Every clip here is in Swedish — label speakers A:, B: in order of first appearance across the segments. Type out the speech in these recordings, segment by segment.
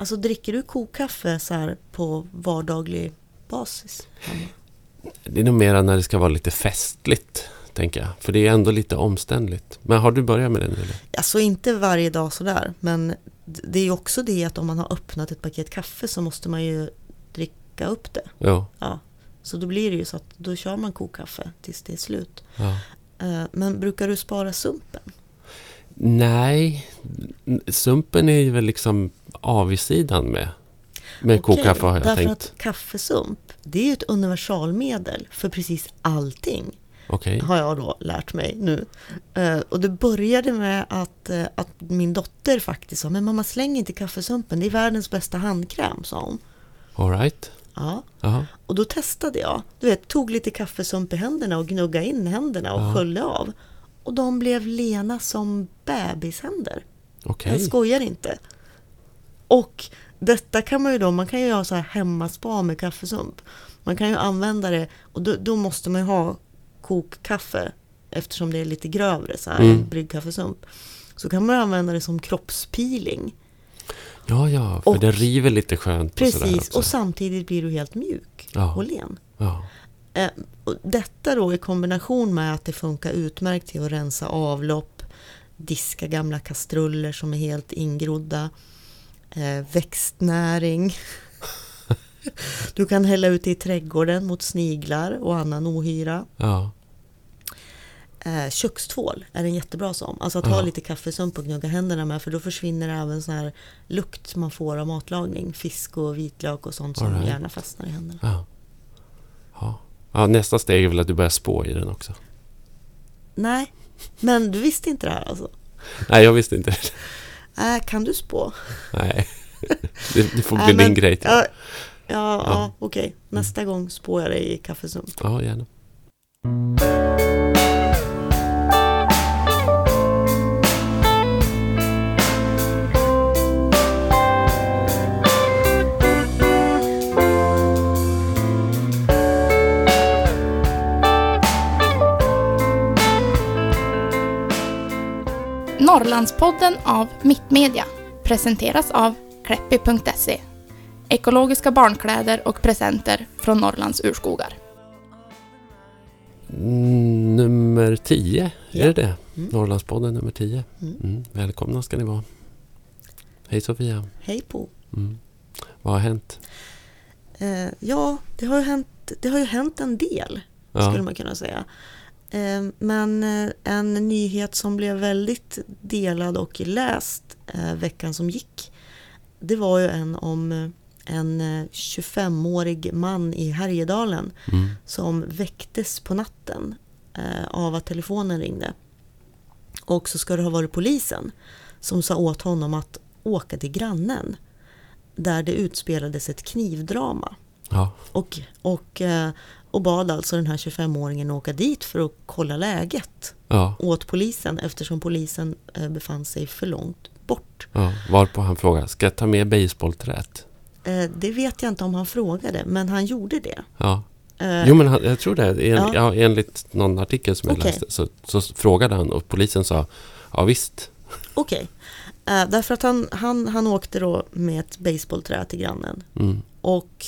A: Alltså dricker du kokkaffe så här på vardaglig basis?
B: Det är nog mera när det ska vara lite festligt, tänker jag. För det är ändå lite omständligt. Men har du börjat med det nu? Eller?
A: Alltså inte varje dag sådär, men det är ju också det att om man har öppnat ett paket kaffe så måste man ju dricka upp det.
B: Ja.
A: Ja. Så då blir det ju så att då kör man kokkaffe tills det är slut.
B: ja.
A: Eh, Men brukar du spara sumpen?
B: Nej, sumpen är ju väl liksom avigsidan med, med
A: Okej,
B: kokkaffe har jag
A: därför
B: tänkt.
A: att kaffesump, det är ju ett universalmedel för precis allting.
B: Okej.
A: har jag då lärt mig nu. Eh, och det började med att, eh, att min dotter faktiskt sa, men mamma släng inte kaffesumpen, det är världens bästa handkräm, sa hon.
B: All right.
A: Ja.
B: Jaha.
A: Och då testade jag, du vet, tog lite kaffesump i händerna och gnugga in händerna och
B: Ja.
A: sköljde av. Och de blev lena som bebishänder.
B: Okej.
A: Jag skojar inte. Och detta kan man ju då, man kan ju göra så här hemmaspa med kaffesump. Man kan ju använda det och då, då måste man ju ha kokkaffe eftersom det är lite grövre så här,
B: Mm.
A: bryggkaffesump. Så kan man använda det som kroppspeeling.
B: Ja, ja, för
A: Och-
B: det river lite skönt och
A: Precis,
B: också.
A: och samtidigt blir du helt mjuk
B: Ja.
A: och len.
B: Ja.
A: Eh, och detta då i kombination med att det funkar utmärkt till att rensa avlopp, diska gamla kastruller som är helt ingrodda, växtnäring. Du kan hälla ut det i trädgården mot sniglar och annan ohyra.
B: ja.
A: Eh, kökstvål är en jättebra som. Alltså att
B: Ja.
A: ha lite kaffesump och gnugga händerna med för då försvinner även sån här lukt man får av matlagning. Fisk och vitlök och sånt som
B: right.
A: gärna fastnar i händerna.
B: Ja. ja. Ja, nästa steg är väl att du börjar spå i den också.
A: Nej, men du visste inte det här alltså?
B: Nej, jag visste inte det.
A: Äh, kan du spå?
B: Nej. Det, det får bli
A: Nej, men-
B: din grej. till.
A: Ja, ja, ja. Okej. Nästa gång spår jag dig i kaffesump.
B: Ja, gärna.
C: Norrlandspodden av Mittmedia presenteras av Kleppi.se. Ekologiska barnkläder och presenter från Norrlands urskogar.
B: Mm, nummer 10,
A: Ja.
B: är det det?
A: Mm.
B: Norrlandspodden nummer 10.
A: Mm.
B: Mm. Välkomna ska ni vara. Hej Sofia.
A: Hej på!
B: Mm. Vad har hänt?
A: Eh, ja, det har, ju hänt, det har ju hänt en del, skulle
B: Ja.
A: man kunna säga. Eh, men eh, en nyhet som blev väldigt delad och läst eh, veckan som gick, det var ju en om eh, en eh, 25-årig man i Härjedalen
B: Mm.
A: som väcktes på natten av att telefonen ringde. Och så ska det ha varit polisen som sa åt honom att åka till grannen där det utspelades ett knivdrama.
B: Ja.
A: Och, och, och bad alltså den här 25-åringen åka dit för att kolla läget
B: Ja.
A: åt polisen eftersom polisen eh, befann sig för långt bort.
B: ja. Varpå han frågar, ska jag ta med basebollträet?
A: Eh, Det vet jag inte om han frågade, men han gjorde det.
B: Ja.
A: Eh,
B: Jo, men han, jag tror det. En,
A: Ja.
B: ja. enligt någon artikel som jag
A: Okej.
B: läste så, så frågade han och polisen sa ja visst.
A: Okej, Eh, därför att han, han, han åkte då med ett baseballträ till grannen.
B: Mm.
A: Och,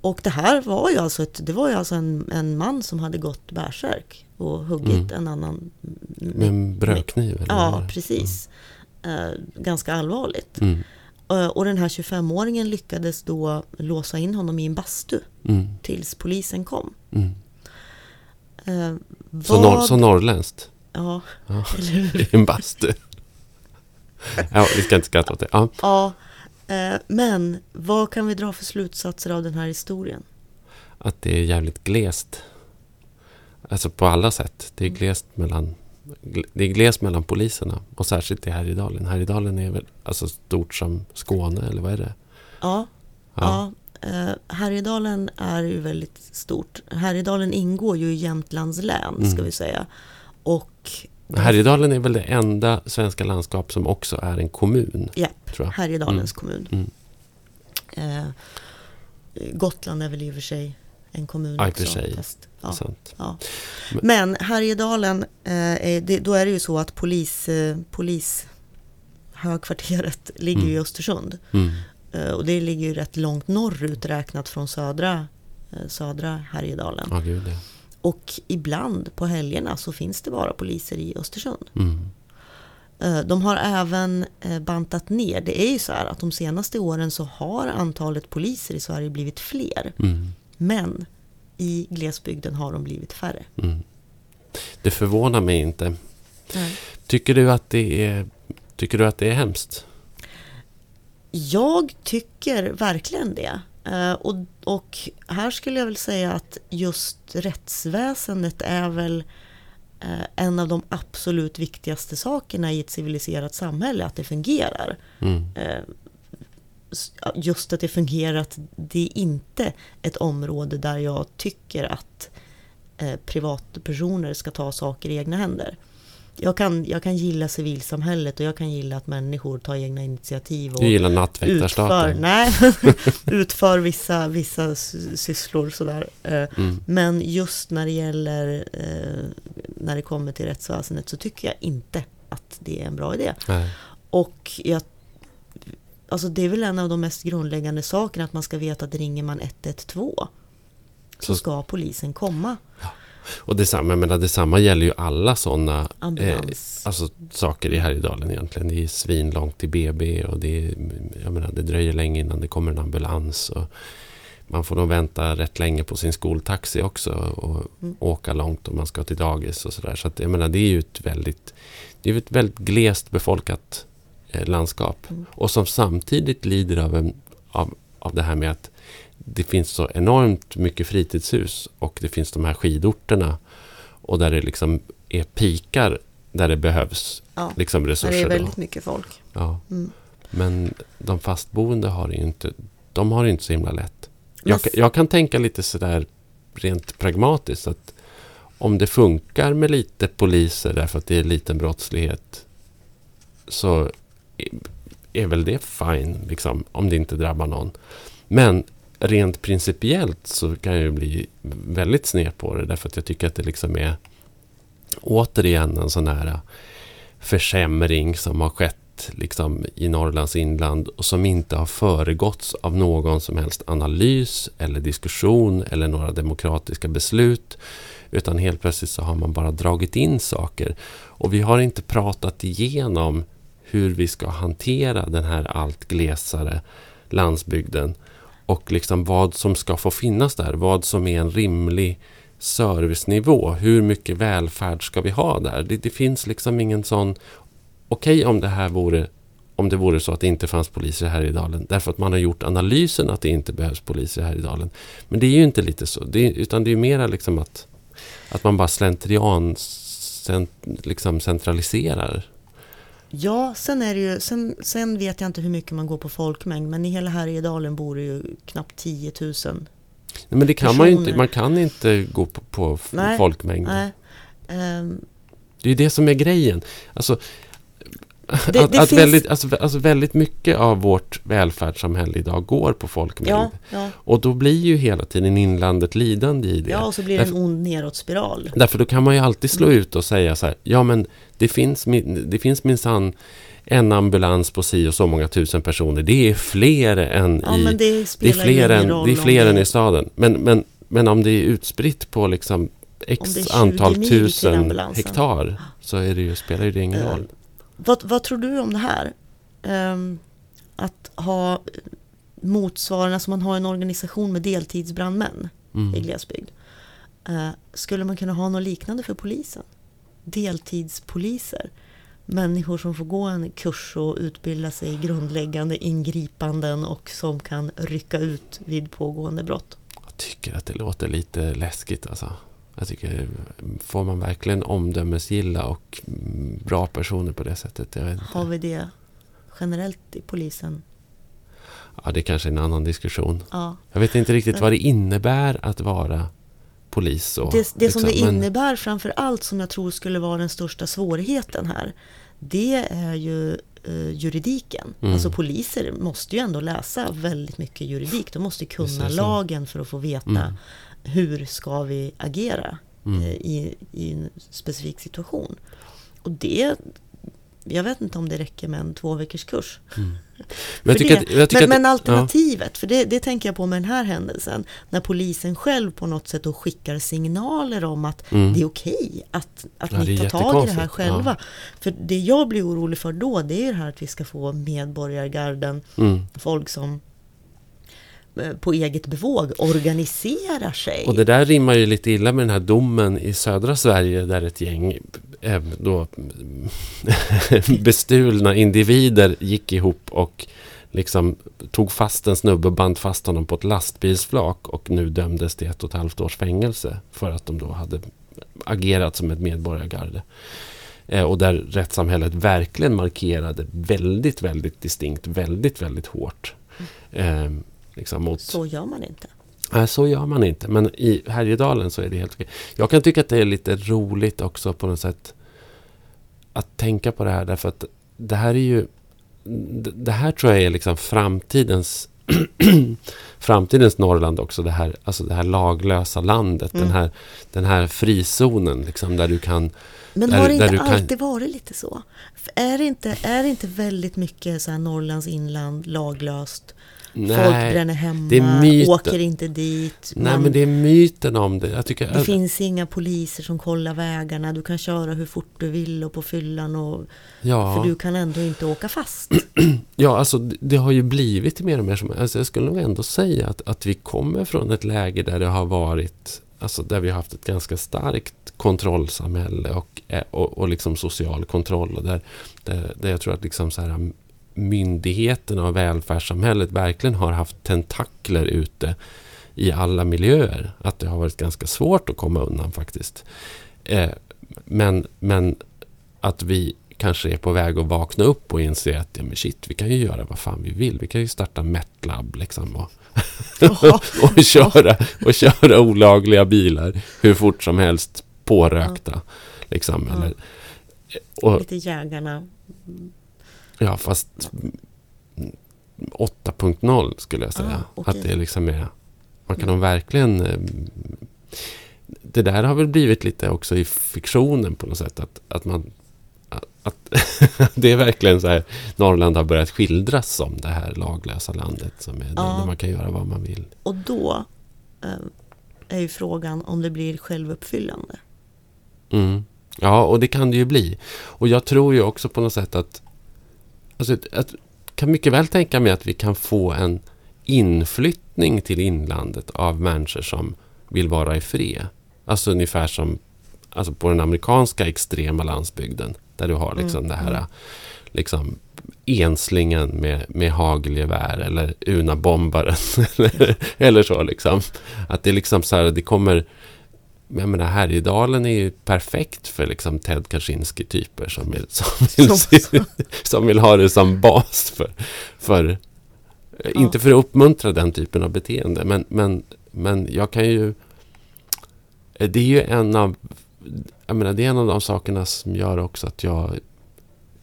A: och det här var ju alltså, ett, det var ju alltså en, en man som hade gått bärsärk och huggit
B: Mm.
A: en annan.
B: Med en brödkniv? Eller
A: Ja, precis. Eh, ganska allvarligt.
B: Mm.
A: Eh, och den här 25-åringen lyckades då låsa in honom i en bastu
B: Mm.
A: tills polisen kom.
B: Mm.
A: Eh,
B: Så,
A: vad-
B: norr, så norrländskt?
A: Ja,
B: Ja.
A: eller hur?
B: I en bastu? ja, vi ska inte skratta åt det. Ja.
A: Ja, men vad kan vi dra för slutsatser av den här historien?
B: Att det är jävligt glest. Alltså på alla sätt. Det är glest mellan, det är glest mellan poliserna. Och särskilt i Härjedalen. Härjedalen är väl alltså stort som Skåne, eller vad är det?
A: Ja, ja. eh, Härjedalen är ju väldigt stort. Härjedalen ingår ju i Jämtlands län, ska
B: Mm.
A: vi säga. Och
B: Härjedalen är väl det enda svenska landskap som också är en kommun,
A: Japp,
B: tror jag.
A: Härjedalens kommun.
B: Mm.
A: Eh, Gotland är väl i och för sig en kommun
B: Ja,
A: också.
B: sig.
A: fast- ja. Ja.
B: Men-
A: Men Härjedalen, eh, det, då är det ju så att polis, eh, polishögkvarteret ligger ju i
B: Mm.
A: Östersund.
B: Mm.
A: Eh, och det ligger ju rätt långt norrut räknat från södra, eh, södra Härjedalen.
B: Ja, gud ja.
A: Och ibland på helgerna så finns det bara poliser i Östersund.
B: Mm.
A: Eh, De har även eh, bantat ner. Det är ju så här att de senaste åren så har antalet poliser i Sverige blivit fler.
B: Mm.
A: Men i glesbygden har de blivit färre.
B: Mm. Det förvånar mig inte. Tycker du att det är, tycker du att det är hemskt?
A: Jag tycker verkligen det. Eh, Och, och här skulle jag väl säga att just rättsväsendet är väl eh, en av de absolut viktigaste sakerna i ett civiliserat samhälle, att det fungerar.
B: Mm.
A: Eh, Just att det fungerar, att det är inte ett område där jag tycker att privatpersoner ska ta saker i egna händer. Jag kan, jag kan gilla civilsamhället och jag kan gilla att människor tar egna initiativ och
B: Du gillar
A: utför,
B: nattväktarstaten?
A: nej, utför vissa, vissa sy- sysslor sådär. Eh,
B: Mm.
A: Men just när det gäller eh, när det kommer till rättsväsendet så tycker jag inte att det är en bra idé.
B: Nej.
A: Och jag, alltså det är väl en av de mest grundläggande sakerna att man ska veta att ringer man 112 så
B: Så-
A: ska polisen komma.
B: Och detsamma, jag menar, detsamma gäller ju alla sådana
A: Ambulans.
B: alltså, saker i Härjedalen egentligen. Det är svinlångt till BB och det, är, jag menar, det dröjer länge innan det kommer en ambulans. Och man får nog vänta rätt länge på sin skoltaxi också och
A: Mm.
B: åka långt om man ska till dagis och sådär. Så att, jag menar, det är ju ett väldigt, det är ett väldigt glest befolkat eh, landskap.
A: Mm.
B: Och som samtidigt lider av, en, av, av det här med att det finns så enormt mycket fritidshus och det finns de här skidorterna och där det liksom är pikar där det behövs
A: Ja,
B: liksom
A: där det
B: resurser.
A: är
B: då.
A: väldigt mycket folk.
B: Ja.
A: Mm.
B: Men de fastboende har inte, de har inte så himla lätt. Jag, jag kan tänka lite sådär rent pragmatiskt att om det funkar med lite poliser därför att det är liten brottslighet så är, är väl det fine, liksom, om det inte drabbar någon. Men rent principiellt så kan jag ju bli väldigt sned på det därför att jag tycker att det liksom är återigen en sån här försämring som har skett liksom i Norrlands inland och som inte har föregåtts av någon som helst analys eller diskussion eller några demokratiska beslut. Utan helt plötsligt så har man bara dragit in saker. Och vi har inte pratat igenom hur vi ska hantera den här allt glesare landsbygden. Och liksom vad som ska få finnas där. Vad som är en rimlig servicenivå. Hur mycket välfärd ska vi ha där? Det, det finns liksom ingen sån... Okej om det här vore om det vore så att det inte fanns poliser här i Dalen. Därför att man har gjort analysen att det inte behövs poliser här i Dalen. Men det är ju inte lite så. Det är, utan det är mera liksom att, att man bara slentrian cent, liksom centraliserar.
A: Ja, sen, är det ju, sen, sen vet jag inte hur mycket man går på folkmängd, men i hela Härjedalen bor det ju knappt 10 000.
B: Nej, men det kan man ju inte.
A: Personer.
B: Man kan inte gå på, på
A: Nej,
B: folkmängd.
A: Nej. Ehm,
B: Det är ju det som är grejen. Alltså,
A: Det-
B: att,
A: det
B: att
A: finns-
B: väldigt, alltså, alltså väldigt mycket av vårt välfärdssamhälle idag går på folkmängd.
A: ja, ja,
B: Och då blir ju hela tiden inlandet lidande i det.
A: ja, och så blir det en ond nedåtspiral.
B: Därför då kan man ju alltid slå
A: Mm.
B: ut och säga så här, ja men det finns, det finns minsann en ambulans på si och så många tusen personer. Det är fler än
A: Ja,
B: i...
A: det
B: Det är fler, än, det är fler än i staden. Men, men, men om det är utspritt på liksom
A: Om
B: x
A: det är 20
B: antal tusen hektar så är det ju, spelar ju det ingen roll.
A: Vad, vad tror du om det här? Ehm, att ha motsvarande, alltså man har en organisation med deltidsbrandmän i
B: Mm.
A: glesbygd. Eh, skulle man kunna ha något liknande för polisen? Deltidspoliser. Människor som får gå en kurs och utbilda sig i grundläggande ingripanden och som kan rycka ut vid pågående brott.
B: Jag tycker att det låter lite läskigt alltså. Jag tycker, får man verkligen omdömesgilla och mm, bra personer på det sättet?
A: Har vi det generellt i polisen?
B: Ja, det är kanske är en annan diskussion.
A: Ja.
B: Jag vet inte riktigt vad det innebär att vara polis. Och,
A: Det, det som det
B: liksom, men-
A: innebär framför allt som jag tror skulle vara den största svårigheten här. Det är ju eh, juridiken.
B: Mm.
A: Alltså poliser måste ju ändå läsa väldigt mycket juridik. De måste kunna lagen för att få veta
B: Mm.
A: Hur ska vi agera
B: Mm.
A: eh, i, i en specifik situation. Och det jag vet inte om det räcker med en två veckors kurs.
B: Men,
A: För
B: tycker
A: det.
B: att,
A: men, men alternativet, för det, det tänker jag på med den här händelsen, när polisen själv på något sätt då skickar signaler om att
B: Mm.
A: det är okej att, att
B: Ja,
A: ni tar tag i det här själva. För det jag blir orolig för då, det är det här att vi ska få medborgargarden,
B: Ja, mm.
A: folk som på eget bevåg organiserar sig.
B: Och det där rimmar ju lite illa med den här domen i södra Sverige där ett gäng eh, då, bestulna individer gick ihop och liksom tog fast en snubbe och band fast honom på ett lastbilsflak och nu dömdes till ett och ett halvt års fängelse för att de då hade agerat som ett medborgargarde. Eh, och där rättssamhället verkligen markerade väldigt, väldigt distinkt, väldigt, väldigt hårt. Eh, liksom mot,
A: Så gör man inte.
B: Nej, så gör man inte. Men i Härjedalen så är det helt okej. Jag kan tycka att det är lite roligt också på något sätt att tänka på det här. Därför att det här är ju... Det här tror jag är liksom framtidens framtidens Norrland också. Det här, alltså det här laglösa landet.
A: Mm.
B: Den, här, den här frizonen liksom, där du kan...
A: Men
B: Där-
A: har det inte
B: du kan-
A: alltid varit lite så? Är det inte, är det inte väldigt mycket så här Norrlands inland laglöst? Folk bränner hemma,
B: det är myten.
A: åker inte dit.
B: Nej,
A: man-
B: men det är myten om det. Jag tycker,
A: det finns inga poliser som kollar vägarna. Du kan köra hur fort du vill och på fyllan. Och,
B: ja.
A: För du kan ändå inte åka fast.
B: Ja, alltså det, det har ju blivit mer och mer som... Alltså, jag skulle nog ändå säga att, att vi kommer från ett läge där det har varit... Alltså där vi har haft ett ganska starkt kontrollsamhälle och, eh, och, och liksom social kontroll. Och där, där, där jag tror att liksom så här, myndigheterna och välfärdssamhället verkligen har haft tentakler ute i alla miljöer. Att det har varit ganska svårt att komma undan faktiskt. Eh, men, men att vi kanske är på väg att vakna upp och inse att ja, men shit, vi kan ju göra vad fan vi vill. Vi kan ju starta Metlab liksom och, och, köra, och köra olagliga bilar hur fort som helst pårökta. Liksom,
A: Ja.
B: eller, och,
A: Lite jägarna.
B: Ja, fast 8.0 skulle jag säga.
A: Ah, okej.
B: Att det liksom är... Man kan nog verkligen... eh, Det där har väl blivit lite också i fiktionen på något sätt. Att, att man... Att, det är verkligen så här... Norrland har börjat skildras som det här laglösa landet. Som är
A: Ja.
B: där man kan göra vad man vill.
A: Och då eh, är ju frågan om det blir självuppfyllande.
B: Mm. Ja, och det kan det ju bli. Och jag tror ju också på något sätt att... Alltså, att kan mycket väl tänka mig att vi kan få en inflyttning till inlandet av människor som vill vara i fred. Alltså ungefär som alltså på den amerikanska extrema landsbygden. Där du har liksom
A: Mm,
B: det här
A: mm.
B: liksom enslingen med, med hagelgevär eller Una-bombaren. eller, eller så liksom. Att det är liksom så här, det kommer... Jag menar, Härjedalen är ju perfekt för liksom Ted Kaczynski-typer som vill, som, vill,
A: Som-
B: som vill ha det som bas för... för Inte för att uppmuntra den typen av beteende, men, men, men jag kan ju... Det är ju en av... Jag menar, det är en av de sakerna som gör också att jag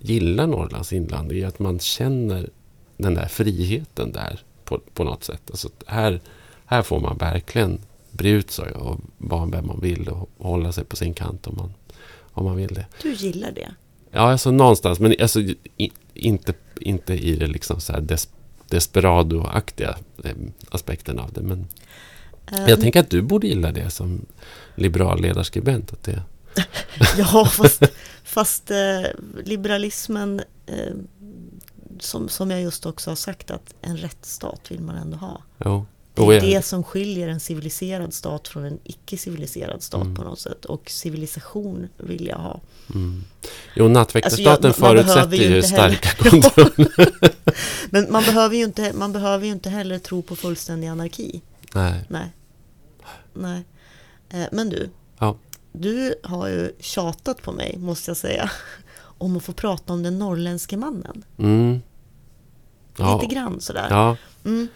B: gillar Norrlands inland. Det är att man känner den där friheten där på, på något sätt. Alltså, här, här får man verkligen bre ut sig och vara vem man vill och hålla sig på sin kant om man, om man vill det.
A: Du gillar det?
B: Ja, alltså någonstans, men alltså, i, inte, inte i det liksom så här des, desperado-aktiga eh, aspekten av det. Men
A: Eh,
B: jag tänker att du borde gilla det som liberal ledarskribent. Att det,
A: Ja, fast, fast eh, liberalismen, eh, som, som jag just också har sagt, att en rättsstat vill man ändå ha.
B: jo,
A: Det är det som skiljer en civiliserad stat från en icke-civiliserad stat
B: Mm.
A: på något sätt. Och civilisation vill jag ha.
B: Mm. Jo, nattväktarstaten
A: Alltså, jag- man behöver
B: förutsätter
A: ju
B: ju starka kontroller.
A: Men man behöver, ju inte, man behöver ju inte heller tro på fullständig anarki.
B: Nej.
A: Nej. Nej. Eh, Men du,
B: Ja.
A: du har ju tjatat på mig, måste jag säga, om att få prata om den norrländske mannen.
B: Mm. Ja.
A: Lite grann sådär.
B: ja,
A: Mm,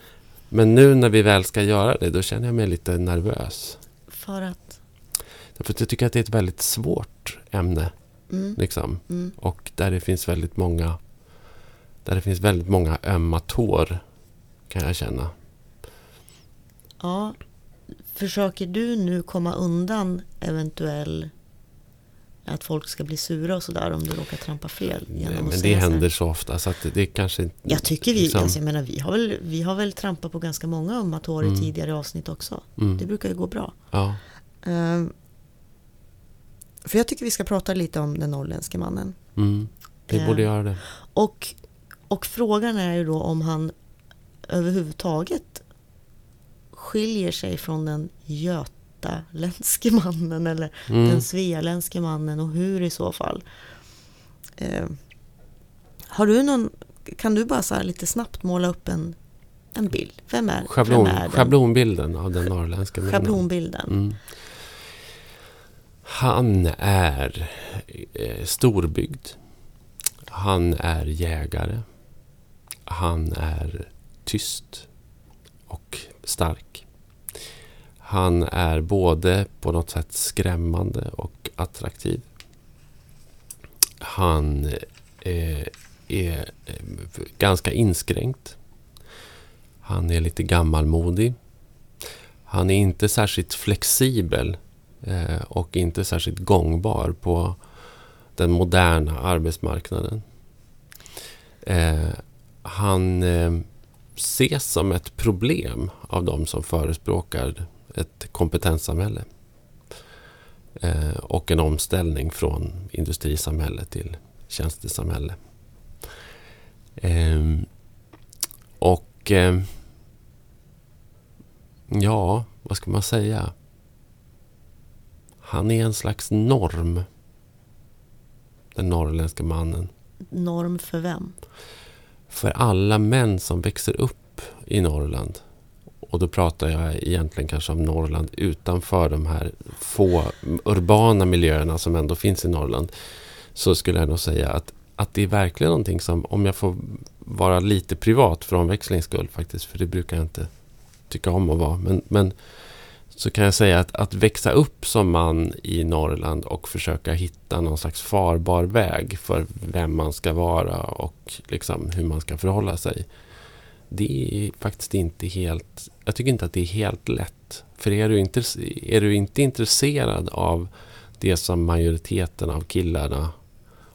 B: men nu när vi väl ska göra det, då känner jag mig lite nervös.
A: för att...
B: Därför att jag tycker att det är ett väldigt svårt ämne.
A: Mm,
B: Liksom.
A: mm,
B: Och där det finns väldigt många Där det finns väldigt många ömma tår Kan jag känna
A: ja. Försöker du nu komma undan eventuell att folk ska bli sura och sådär om du råkar trampa fel.
B: Nej,
A: Genom att
B: men det händer så ofta så att det, kanske inte...
A: Jag tycker vi,
B: liksom-
A: alltså jag menar, vi, har väl, vi har väl trampat på ganska många ömma tår i
B: Mm.
A: tidigare avsnitt också.
B: Mm.
A: Det brukar ju gå bra.
B: Ja.
A: Ehm, för jag tycker vi ska prata lite om den norrländske mannen.
B: Mm. Vi
A: Eh.
B: borde göra det.
A: Och, och frågan är ju då om han överhuvudtaget skiljer sig från den götaländske mannen eller
B: Mm.
A: den svealändske mannen och hur i så fall. Eh, har du någon, kan du bara så lite snabbt måla upp en, en bild? Vem är,
B: Schablon,
A: vem är den?
B: schablonbilden av den norrländska mannen.
A: Schablonbilden.
B: Mm. Han är eh, storbyggd. Han är jägare. Han är tyst och stark. Han är både på något sätt skrämmande och attraktiv. Han eh, är eh, ganska inskränkt. Han är lite gammalmodig. Han är inte särskilt flexibel eh, och inte särskilt gångbar på den moderna arbetsmarknaden. Eh, han eh, ses som ett problem av de som förespråkar ett kompetenssamhälle eh, och en omställning från industrisamhälle till tjänstesamhälle. Eh, och eh, Ja, vad ska man säga? Han är en slags norm. Den norrländska mannen.
A: Norm för vem?
B: För alla män som växer upp i Norrland. Och då pratar jag egentligen kanske om Norrland utanför de här få urbana miljöerna som ändå finns i Norrland. Så skulle jag nog säga att, att det är verkligen någonting som, om jag får vara lite privat för omväxlings skull faktiskt, för det brukar jag inte tycka om att vara. Men, men så kan jag säga att, att växa upp som man i Norrland och försöka hitta någon slags farbar väg för vem man ska vara och liksom hur man ska förhålla sig. Det är faktiskt inte helt... Jag tycker inte att det är helt lätt. För är du inte, är du inte intresserad av det som majoriteten av killarna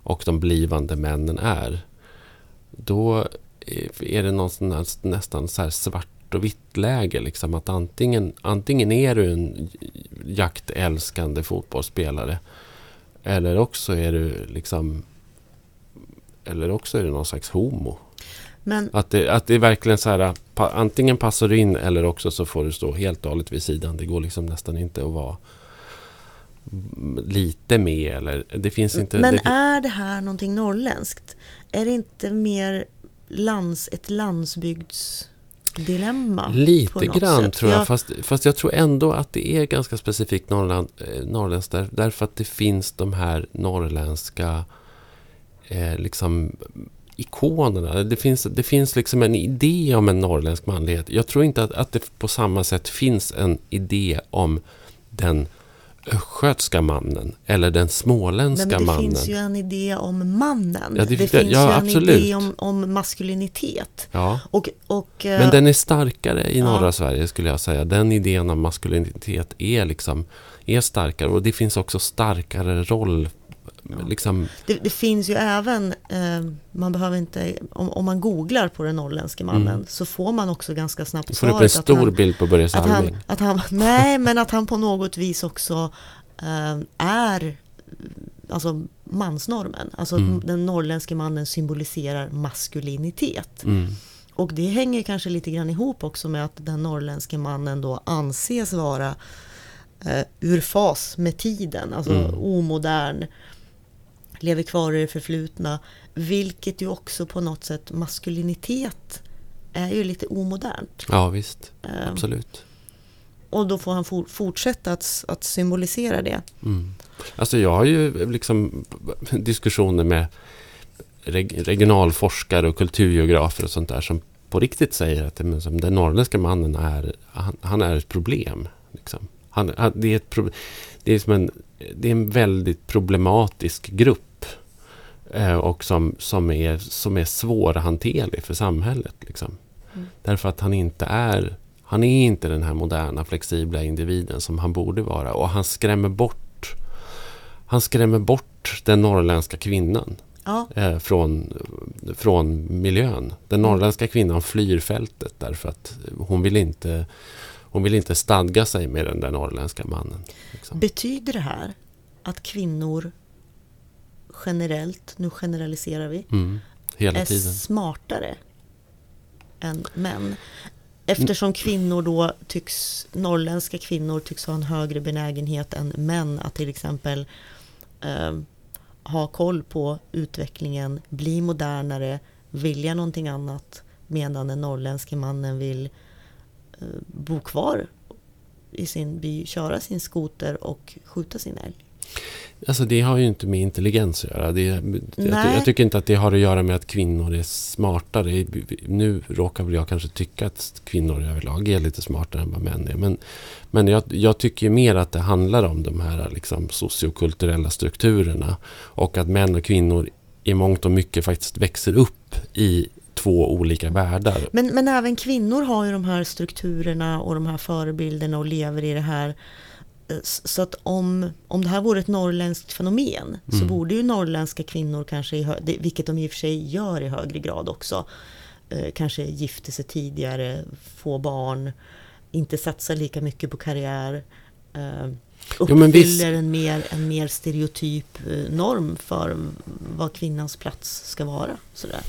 B: och de blivande männen är, då är det någon nästan så här svart och vitt läge. Liksom, att antingen, antingen är du en jaktälskande fotbollsspelare eller också är du liksom eller också är du någon slags homo.
A: Men,
B: Att det, att det är verkligen så här, antingen passar du in eller också så får du stå helt och hållet vid sidan. Det går liksom nästan inte att vara lite med eller det finns inte...
A: men
B: det,
A: är det här någonting norrländskt? Är det inte mer lands, ett landsbygdsdilemma?
B: Lite grann
A: sätt?
B: tror jag,
A: Jag-
B: fast, fast jag tror ändå att det är ganska specifikt Norrland, eh, norrländskt där, därför att det finns de här norrländska eh, liksom ikonerna. Det finns, det finns liksom en idé om en norrländsk manlighet. Jag tror inte att, att det på samma sätt finns en idé om den östgötska mannen eller den småländska
A: men det
B: mannen.
A: finns ju en idé om mannen.
B: Ja, det-
A: det, finns
B: ja,
A: ju en
B: absolut.
A: idé om, om maskulinitet.
B: Ja.
A: Och, och, eh,
B: Men den är starkare i norra Sverige skulle jag säga. Den idén om maskulinitet är liksom är starkare och det finns också starkare roll. Liksom,
A: det, det finns ju även, eh, man behöver inte, om, om man googlar på den norrländske mannen
B: Mm.
A: så får man också ganska snabbt
B: får upp en
A: svaret
B: stor
A: han,
B: bild på Börje
A: att han,
B: Salming.
A: att han, nej men att han på något vis också eh, är alltså mansnormen. Alltså
B: Mm.
A: den norrländske mannen symboliserar maskulinitet.
B: Mm.
A: Och det hänger kanske lite grann ihop också med att den norrländske mannen då anses vara eh, ur fas med tiden, alltså
B: Mm.
A: omodern, lever kvar i det förflutna, vilket ju också på något sätt maskulinitet är ju lite omodernt.
B: Ja visst,
A: Eh,
B: absolut.
A: och då får han for, fortsätta att, att symbolisera det.
B: Mm. Alltså jag har ju liksom diskussioner med reg- regionalforskare och kulturgeografer och sånt där som på riktigt säger att det- som den norrländska mannen är, han, han är ett problem. Liksom. Han, han, det, är ett pro, det, är som en, det är en väldigt problematisk grupp och som, som, är, som är svårhanterlig för samhället. Liksom.
A: Mm.
B: Därför att han inte är han är inte den här moderna flexibla individen som han borde vara och han skrämmer bort han skrämmer bort den norrländska kvinnan
A: Ja,
B: eh, från, från miljön. Den norrländska kvinnan flyr fältet därför att hon vill inte, hon vill inte stadga sig med den där norrländska mannen. Liksom.
A: betyder det här att kvinnor generellt, nu generaliserar vi,
B: Mm,
A: är
B: tiden.
A: smartare än män? Eftersom kvinnor då tycks, norrländska kvinnor tycks ha en högre benägenhet än män att till exempel eh, ha koll på utvecklingen, bli modernare, vilja någonting annat medan den norrländske mannen vill eh, bo kvar i sin by, köra sin skoter och skjuta sin älg.
B: Alltså det har ju inte med intelligens att göra. Det, jag, jag tycker inte att det har att göra med att kvinnor är smartare. Nu råkar väl jag kanske tycka att kvinnor överlag är lite smartare än vad män är. Men, men jag, jag tycker mer att det handlar om de här liksom, sociokulturella strukturerna. Och att män och kvinnor i mångt och mycket faktiskt växer upp i två olika världar.
A: Men, men även kvinnor har ju de här strukturerna och de här förebilderna och lever i det här. Så att om, om det här vore ett norrländskt fenomen så
B: Mm.
A: borde ju norrländska kvinnor kanske, vilket de i och för sig gör i högre grad också, eh, kanske gifter sig tidigare, få barn, inte satsa lika mycket på karriär. Eh,
B: Jo,
A: uppfyller en, mer, en mer stereotyp eh, norm för vad kvinnans plats ska vara. Sådär.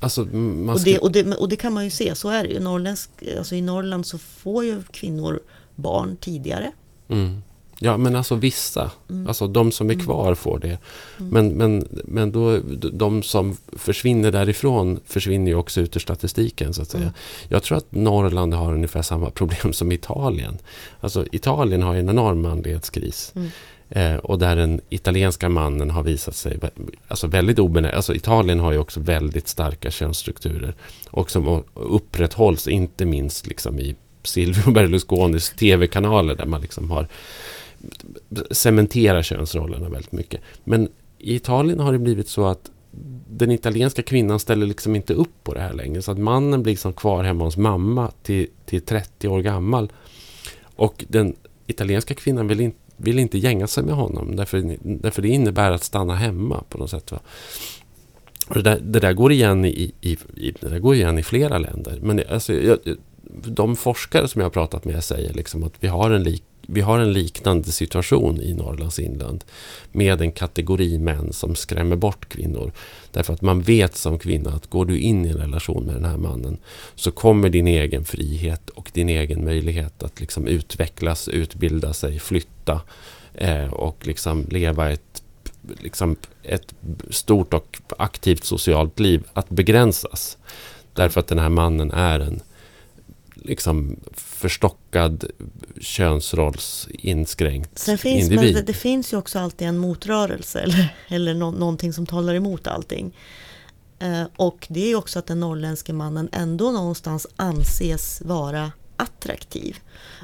B: Alltså, man
A: Och
B: ska,
A: det, och, det, och det kan man ju se, så är det ju. Norrländsk, alltså I Norrland så får ju kvinnor barn tidigare.
B: Mm. Ja, men alltså vissa.
A: Mm.
B: Alltså de som är kvar får det. Men, men, men då, de som försvinner därifrån försvinner ju också ut ur statistiken. så att säga.
A: Mm.
B: Jag tror att Norrland har ungefär samma problem som Italien. Alltså Italien har en enorm manlighetskris.
A: Mm.
B: Eh, och där den italienska mannen har visat sig alltså väldigt obenägen. Alltså Italien har ju också väldigt starka könsstrukturer. Och som upprätthålls inte minst liksom i Silvio Berlusconis tv-kanaler där man liksom har cementerar könsrollerna väldigt mycket. Men i Italien har det blivit så att den italienska kvinnan ställer liksom inte upp på det här längre. Så att mannen blir liksom kvar hemma hos mamma till, till 30 år gammal. Och den italienska kvinnan vill, in, vill inte gänga sig med honom. Därför, därför det innebär att stanna hemma på något sätt. Va? Och det, där, det där går igen i, i, i, det där går igen i flera länder. Men alltså, jag, de forskare som jag har pratat med säger liksom att vi har en lik, vi har en liknande situation i Norrlands inland med en kategori män som skrämmer bort kvinnor. Därför att man vet som kvinna att går du in i en relation med den här mannen så kommer din egen frihet och din egen möjlighet att liksom utvecklas, utbilda sig, flytta eh, och liksom leva ett, liksom ett stort och aktivt socialt liv att begränsas. Därför att den här mannen är en liksom förstockad könsrollsinskränkt
A: Sen finns,
B: individ.
A: men det, finns ju också alltid en motrörelse eller, eller nå, någonting som talar emot allting. Eh, och det är ju också att den norrländske mannen ändå någonstans anses vara attraktiv.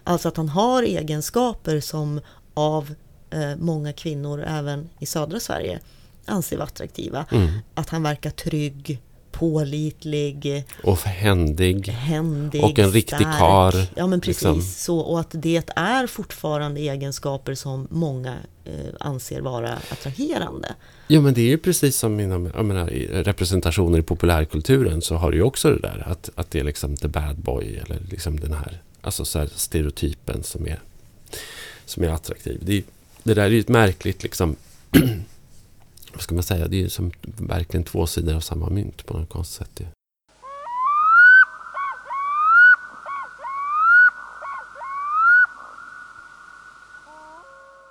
A: Alltså att han har egenskaper som av eh, många kvinnor även i södra Sverige anser vara attraktiva.
B: Mm.
A: Att han verkar trygg, pålitlig,
B: Och händig.
A: händig,
B: Och en riktig
A: stark.
B: karl,
A: Ja men precis
B: liksom.
A: så. Och att det är fortfarande egenskaper som många eh, anser vara attraherande.
B: Ja men det är ju precis som jag menar, representationer i populärkulturen så har du ju också det där att, att det är liksom the bad boy eller liksom den här, alltså så här stereotypen som är, som är attraktiv. Det, det där är ju ett märkligt liksom vad ska man säga, det är ju som verkligen två sidor av samma mynt på något konstigt sätt. ju.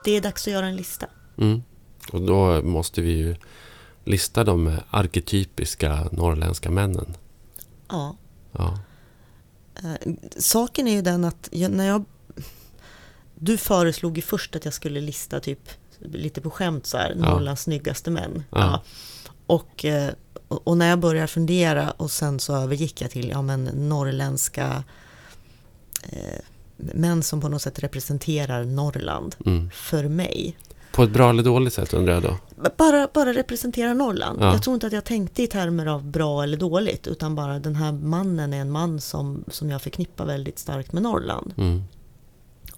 A: Det är dags att göra en lista.
B: Mm. Och då måste vi ju lista de arketypiska norrländska männen.
A: Ja.
B: Ja.
A: Eh, saken är ju den att när jag... Du föreslog ju först att jag skulle lista typ lite på skämt så här,
B: Ja.
A: Norrlands snyggaste män.
B: Ja.
A: Och, eh, och och när jag började fundera och sen så övergick jag till ja, men, norrländska eh, män som på något sätt representerar Norrland
B: Mm.
A: för mig.
B: På ett bra eller dåligt sätt undrar jag då?
A: Bara, bara representerar Norrland.
B: Ja.
A: Jag tror inte att jag tänkte i termer av bra eller dåligt utan bara den här mannen är en man som, som jag förknippar väldigt starkt med Norrland.
B: Mm.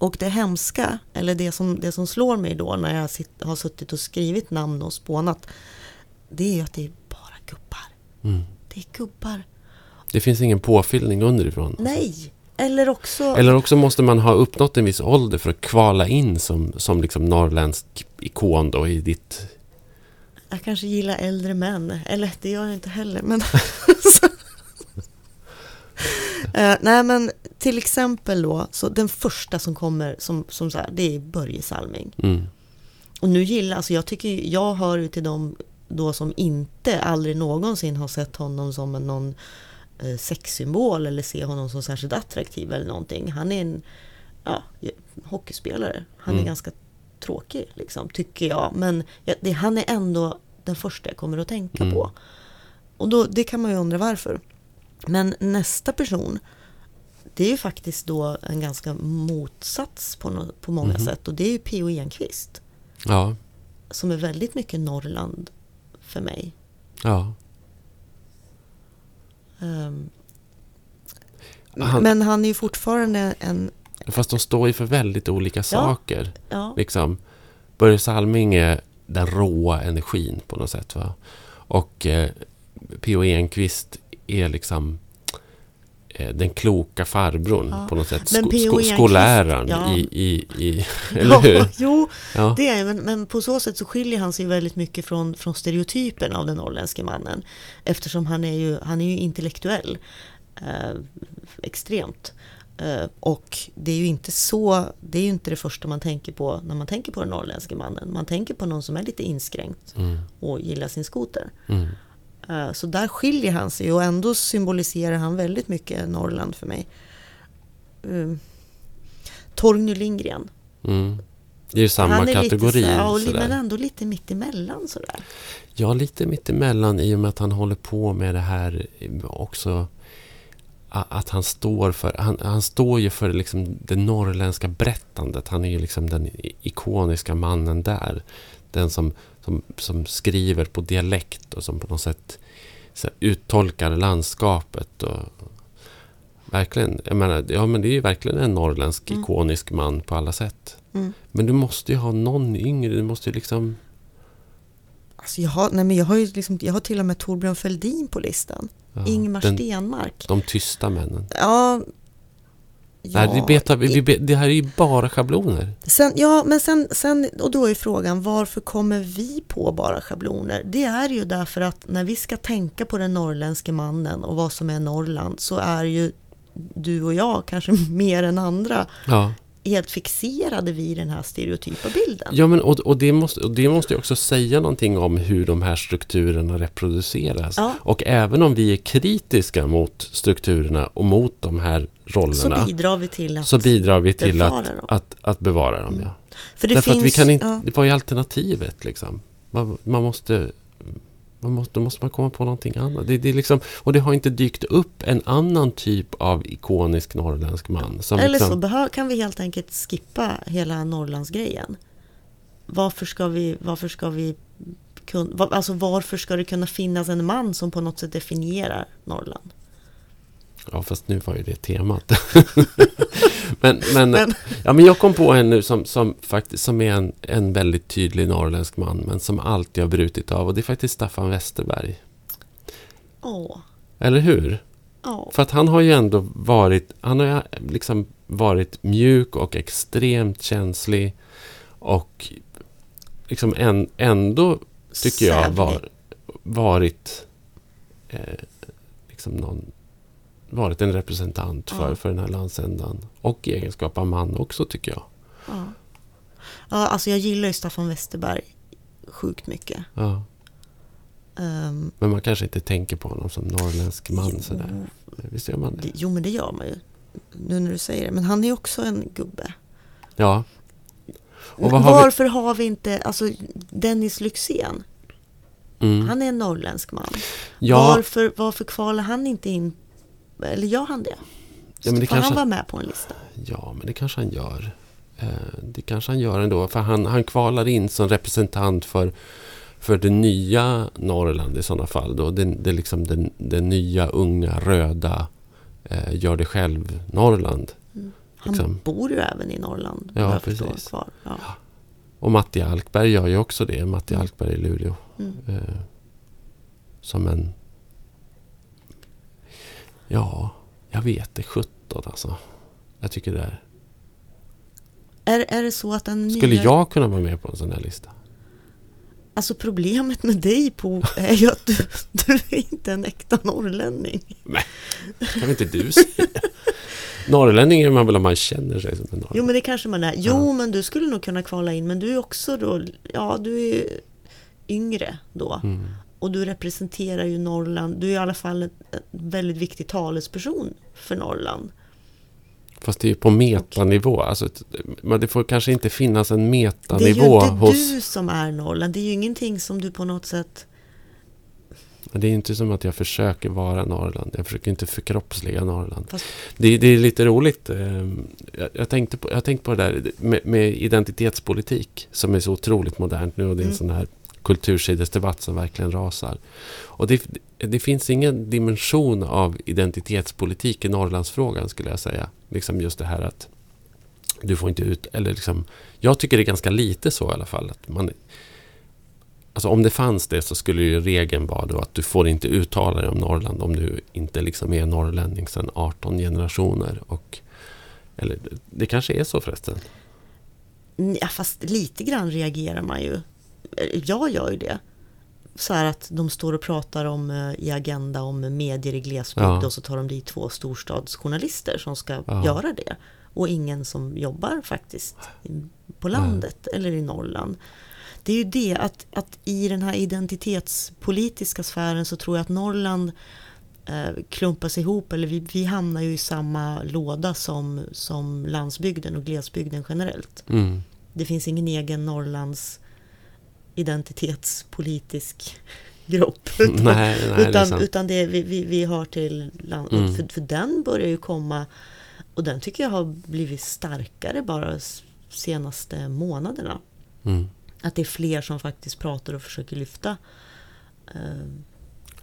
A: Och det hemska, eller det som, det som slår mig då när jag sitt, har suttit och skrivit namn och spånat, det är att det är bara gubbar.
B: Mm.
A: Det är gubbar.
B: Det finns ingen påfyllning underifrån.
A: Nej! Eller också...
B: Eller också måste man ha uppnått en viss ålder för att kvala in som, som liksom norrländsk ikon då i ditt...
A: Jag kanske gillar äldre män. Eller det gör jag inte heller. Men Eh, nej men till exempel då, så den första som kommer som, som så här, det är Börje Salming.
B: Mm.
A: Och nu gillar, alltså jag tycker, jag hör ju till dem då som inte aldrig någonsin har sett honom som en, någon eh, sexsymbol eller ser honom som särskilt attraktiv eller någonting. Han är en ja, hockeyspelare. Han är
B: Mm.
A: ganska tråkig liksom, tycker jag. Men ja, det, han är ändå den första jag kommer att tänka
B: Mm.
A: på. Och då, det kan man ju undra varför. Men nästa person, det är ju faktiskt då en ganska motsats på, nå- på många
B: Mhm.
A: sätt. Och det är ju P.O. Enquist.
B: Ja,
A: Som är väldigt mycket Norrland för mig.
B: ja.
A: Ehm,
B: Han-
A: Men han är ju fortfarande en...
B: Fast de står ju för väldigt olika saker.
A: Ja,
B: Liksom. Börje Salming är den råa energin på något sätt. Va? Och eh, P.O. Enquist är liksom eh, den kloka farbrorn
A: Ja.
B: på något sätt.
A: Men
B: Sko-
A: P.O.
B: sko-
A: Enquist-
B: skoläran
A: ja.
B: i, i, i... Eller hur?
A: ja, jo,
B: Ja.
A: det är men, men på så sätt så skiljer han sig väldigt mycket från, från stereotypen av den norrländske mannen. Eftersom han är ju, han är ju intellektuell. Eh, extremt. Eh, och det är ju inte så, det är ju inte det första man tänker på när man tänker på den norrländske mannen. Man tänker på någon som är lite inskränkt
B: Mm,
A: och gillar sin skoter.
B: mm,
A: Så där skiljer han sig och ändå symboliserar han väldigt mycket Norrland för mig. Uh, Torgny Lindgren.
B: mm. Det är ju samma
A: han är
B: kategori.
A: Lite så, ja,
B: sådär.
A: men ändå lite mittemellan sådär.
B: Ja, lite mittemellan i och med att han håller på med det här eh, också. Att han står för, han, han står ju för liksom det norrländska berättandet. Han är ju liksom den ikoniska mannen där. Den som, som, som skriver på dialekt och som på något sätt uttolkar landskapet. Och, verkligen, jag menar, ja men det är ju verkligen en norrländsk
A: Mm.
B: ikonisk man på alla sätt.
A: Mm.
B: Men du måste ju ha någon yngre, du måste ju liksom...
A: Alltså jag, har, nej men jag, har ju liksom, jag har till och med Torbjörn Fälldin på listan.
B: ja,
A: Ingmar
B: den-
A: Stenmark.
B: De tysta männen.
A: Ja,
B: Nej, det, betar, vi, vi, det här är ju bara schabloner.
A: Sen, ja, men sen, sen, och då är frågan varför kommer vi på bara schabloner? Det är ju därför att när vi ska tänka på den norrländske mannen och vad som är Norrland så är ju du och jag, kanske mer än andra,
B: Ja,
A: helt fixerade vid den här stereotypa bilden.
B: ja men, och, och, det måste, och det måste ju också säga någonting om hur de här strukturerna reproduceras.
A: Ja.
B: Och även om vi är kritiska mot strukturerna och mot de här
A: så
B: rollerna
A: bidrar vi till att...
B: så bidrar vi till
A: bevara
B: att,
A: dem.
B: att, att bevara dem. Ja.
A: för det
B: Därför
A: finns,
B: att vi kan inte,
A: ja,
B: det var ju alternativet liksom. Man, man måste... Måste, då måste man komma på någonting annat. Det, det är liksom, och det har inte dykt upp en annan typ av ikonisk norrländsk man.
A: Eller
B: liksom,
A: så behö, kan vi helt enkelt skippa hela Norrlandsgrejen. Varför ska vi, varför ska vi kun, var, alltså varför ska det kunna finnas en man som på något sätt definierar Norrland?
B: Ja, fast nu var ju det temat. men, men,
A: Men-
B: ja, men jag kom på en nu som, som, faktiskt, som är en, en väldigt tydlig norrländsk man, men som alltid har brutit av. Och det är faktiskt Staffan Westerberg.
A: Åh,
B: Eller hur?
A: ja.
B: För att han har ju ändå varit, han har liksom varit mjuk och extremt känslig. Och liksom en, ändå, tycker jag, var, varit eh, liksom någon, varit en representant för,
A: Ja.
B: för den här landsändan. Och i egenskap av man också, tycker jag.
A: Ja. ja, alltså jag gillar ju Staffan Westerberg sjukt mycket.
B: Ja.
A: Ehm,
B: Men man kanske inte tänker på honom som norrländsk man
A: jo,
B: sådär. Visst gör man det?
A: jo, men det gör man ju. Nu när du säger det. Men han är också en gubbe.
B: Ja. Och har vi-
A: Varför har vi inte, alltså Dennis Lyxzén,
B: Mm.
A: han är en norrländsk man.
B: Ja,
A: Varför, varför kvalar han inte in, eller gör han det?
B: Ja, men det kanske-
A: han vara med på en lista?
B: Ja, men det kanske han gör. Eh, Det kanske han gör ändå. För han, han kvalar in som representant för, för det nya Norrland i sådana fall. Då. Det, det är liksom den, den nya, unga, röda, eh, gör det själv Norrland.
A: Han
B: Liksom.
A: bor ju även i Norrland.
B: Ja, precis.
A: Kvar. Ja.
B: Och Matti Alkberg gör ju också det. Matti
A: Mm.
B: Alkberg i Luleå.
A: Mm.
B: Eh, som en... Ja, jag vet det. 17 alltså. Jag tycker det är...
A: Är, är det så att den
B: Skulle
A: nya...
B: jag kunna vara med på en sån här lista?
A: Alltså problemet med dig på är ju att du, du är inte en äkta norrlänning.
B: Kan inte du säga? Norrlänning är man väl om man känner sig som en norrlänning?
A: Jo men det kanske man är. Jo
B: Ja.
A: men du skulle nog kunna kvala in men du är också då, ja du är yngre då.
B: Mm.
A: Och du representerar ju Norrland. Du är i alla fall en väldigt viktig talesperson för Norrland.
B: Fast det är ju på metanivå. Alltså, men det får kanske inte finnas en
A: Det är ju
B: metanivå
A: inte
B: hos...
A: du som är Norrland. Det är ju ingenting som du på något sätt...
B: Det är inte som att jag försöker vara Norrland. Jag försöker inte förkroppsliga Norrland.
A: Fast-
B: Det, det är lite roligt. eh, Jag, tänkte på, jag har tänkt på det där med, med identitetspolitik som är så otroligt modernt nu och det är en
A: Mm.
B: sån här kultursidesdebatt som verkligen rasar. Och det, det finns ingen dimension av identitetspolitik i Norrlandsfrågan skulle jag säga. Liksom just det här att du får inte ut, eller liksom, jag tycker det är ganska lite så i alla fall. Att man, alltså om det fanns det så skulle ju regeln vara då att du får inte uttala dig om Norrland om du inte liksom är norrlänning sedan 18 generationer. Och, eller det kanske är så förresten.
A: Ja, fast lite grann reagerar man ju. Jag gör ju det. Så här att de står och pratar om eh, i Agenda om medier i glesbygd
B: Ja.
A: och så tar de dit två storstadsjournalister som ska
B: Ja.
A: göra det. Och ingen som jobbar faktiskt på landet eller i Norrland. Det är ju det att, att i den här identitetspolitiska sfären så tror jag att Norrland eh, klumpas ihop, eller vi, vi hamnar ju i samma låda som, som landsbygden och glesbygden generellt.
B: Mm.
A: Det finns ingen egen Norrlands identitetspolitisk grupp. Utan,
B: Nej, nej, det
A: utan,
B: sant.
A: utan det, vi, vi, vi hör till land,
B: Mm.
A: för, för den börjar ju komma och den tycker jag har blivit starkare bara senaste månaderna.
B: Mm.
A: Att det är fler som faktiskt pratar och försöker lyfta. eh,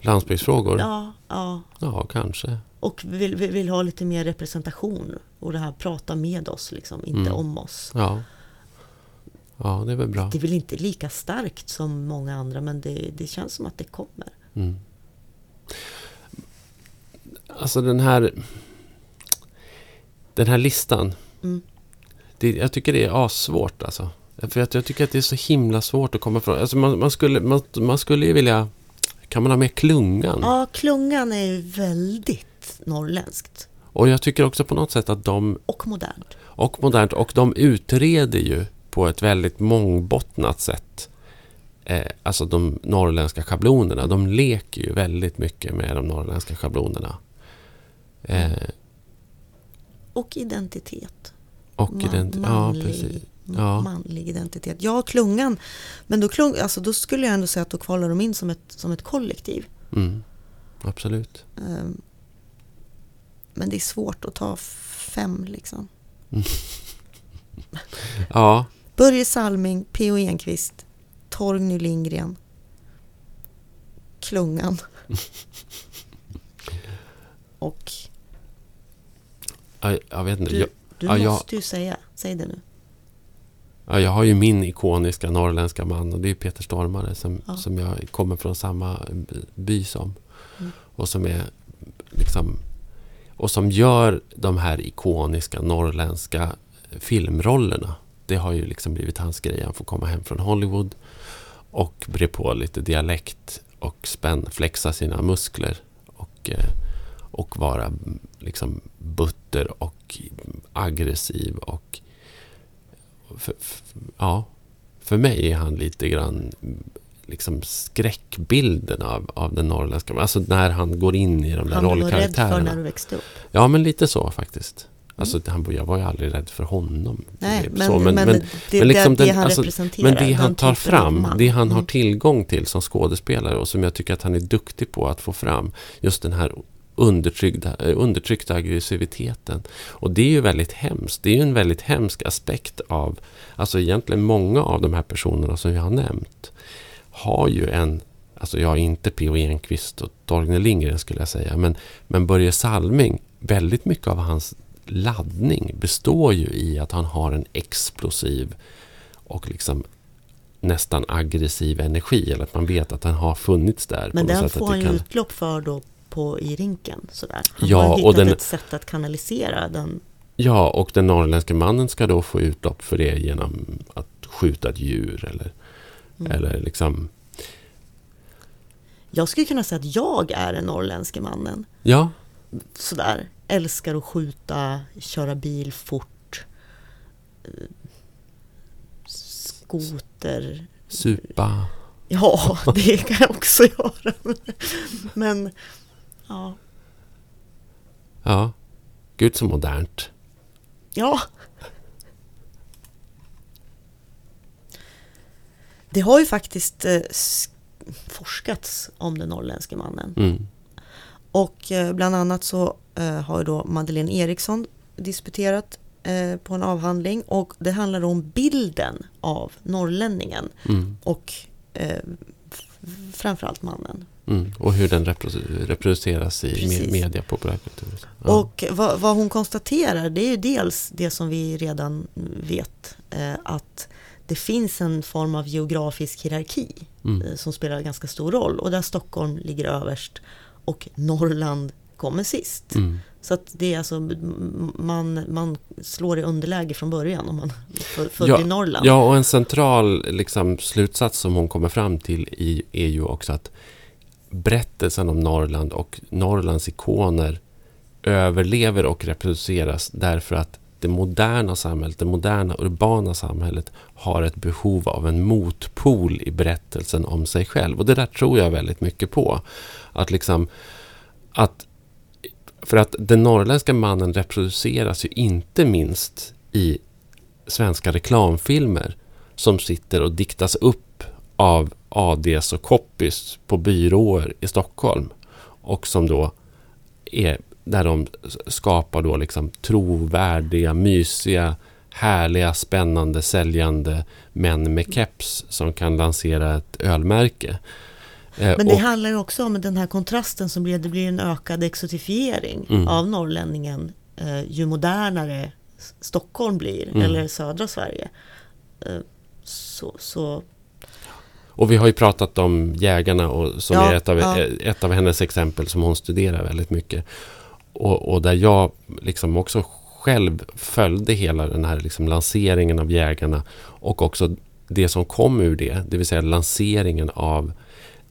B: Landsbygdsfrågor? Ja,
A: ja, ja,
B: kanske.
A: och vill, vill, vill ha lite mer representation. Och det här prata med oss, liksom, inte
B: Mm.
A: om oss.
B: Ja. Ja, det är väl bra.
A: Det är väl inte lika starkt som många andra men det, det känns som att det kommer.
B: Mm. Alltså den här... Den här listan.
A: Mm.
B: Det, jag tycker det är assvårt alltså. För att jag tycker att det är så himla svårt att komma ifrån. Alltså man, man, skulle, man, man skulle ju vilja... Kan man ha med klungan?
A: Ja, klungan är väldigt norrländskt
B: Och jag tycker också på något sätt att de...
A: och modernt.
B: Och modernt. Och de utreder ju på ett väldigt mångbottnat sätt. Eh, alltså de norrländska schablonerna. De leker ju väldigt mycket med de norrländska schablonerna. Eh,
A: Och identitet.
B: och
A: Man-
B: ident- ja,
A: manlig,
B: precis. Ja.
A: manlig identitet. Ja, klungan. Men då, klung, alltså, då skulle jag ändå säga att då kvalar de in som ett, som ett kollektiv.
B: Mm, absolut.
A: Ehm, Men det är svårt att ta fem liksom.
B: Ja,
A: Börje Salming, P.O. Enquist, Torgny Lindgren, Klungan. Och
B: jag, jag vet inte.
A: du, du
B: ja, jag-
A: måste ju säga, säg det nu.
B: ja, jag har ju min ikoniska norrländska man och det är Peter Stormare som,
A: Ja.
B: som jag kommer från samma by- by som.
A: Mm.
B: Och som är liksom... Och som gör de här ikoniska norrländska filmrollerna. Det har ju liksom blivit hans grej. Han får komma hem från Hollywood och bre på lite dialekt och spänn, flexa sina muskler. Och, eh, och vara mm, liksom butter och aggressiv och... För, för, ja, för mig är han lite grann mm, liksom skräckbilden av, av den norrländska... Alltså när han går in i de där
A: Han du var rädd för
B: rollkaraktärerna.
A: när du växte upp.
B: Ja, men lite så faktiskt. Alltså, han, jag var ju aldrig rädd för honom.
A: Nej, men, det,
B: men liksom
A: det
B: den-
A: han
B: alltså,
A: representerar.
B: men det
A: den
B: han tar fram, det han har
A: Mm.
B: tillgång till som skådespelare och som jag tycker att han är duktig på att få fram. Just den här undertryckta, eh, undertryckta aggressiviteten. Och det är ju väldigt hemskt. Det är ju en väldigt hemsk aspekt av, alltså egentligen många av de här personerna som jag har nämnt har ju en, alltså jag är inte P.O. Enquist och Torgny Lindgren skulle jag säga, men, men Börje Salming, väldigt mycket av hans laddning består ju i att han har en explosiv och liksom nästan aggressiv energi. Eller att man vet att den har funnits där.
A: Men den får han ju
B: kan...
A: utlopp för då på, i rinken. Sådär. Han
B: Ja,
A: har
B: och
A: hittat
B: den-
A: ett sätt att kanalisera den.
B: Ja, och den norrländska mannen ska då få utlopp för det genom att skjuta ett djur eller,
A: Mm.
B: eller liksom...
A: Jag skulle kunna säga att jag är den norrländske mannen.
B: Ja,
A: Sådär, älskar att skjuta, köra bil fort. eh, Skoter.
B: supa.
A: Ja, det kan jag också göra. Men, ja.
B: Ja. Gud så modernt.
A: Ja. Det har ju faktiskt eh, forskats om den norrländske mannen.
B: Mm.
A: Och eh, bland annat så eh, har då Madeleine Eriksson disputerat eh, på en avhandling och det handlar om bilden av norrlänningen
B: Mm.
A: och framförallt mannen.
B: Mm. Och hur den reprodu- reproduceras i
A: Precis.
B: me- media, populärkultur. Ja.
A: Och vad, vad hon konstaterar det är ju dels det som vi redan vet eh, att det finns en form av geografisk hierarki
B: mm.
A: eh, som spelar ganska stor roll och där Stockholm ligger överst och Norrland kommer sist.
B: Mm.
A: Så att det är alltså, man, man slår i underläge från början om man född
B: Ja,
A: Norrland.
B: Ja, och en central liksom, slutsats som hon kommer fram till i, är ju också att berättelsen om Norrland och Norrlands ikoner överlever och reproduceras därför att det moderna samhället, det moderna urbana samhället har ett behov av en motpol i berättelsen om sig själv. Och det där tror jag väldigt mycket på. Att liksom att för att den norrländska mannen reproduceras ju inte minst i svenska reklamfilmer som sitter och diktas upp av ADs och copies på byråer i Stockholm. Och som då är där de skapar då liksom trovärdiga, mysiga, härliga, spännande, säljande män med keps som kan lansera ett ölmärke. Eh,
A: Men det
B: och-
A: handlar ju också om den här kontrasten som blir, det blir en ökad exotifiering
B: Mm.
A: av norrlänningen eh, ju modernare Stockholm blir,
B: Mm.
A: eller södra Sverige. Eh, så, så
B: Och vi har ju pratat om jägarna och som
A: Ja,
B: är ett av,
A: ja.
B: ett av hennes exempel som hon studerar väldigt mycket. Och, och där jag liksom också själv följde hela den här liksom lanseringen av jägarna och också det som kom ur det, det vill säga lanseringen av,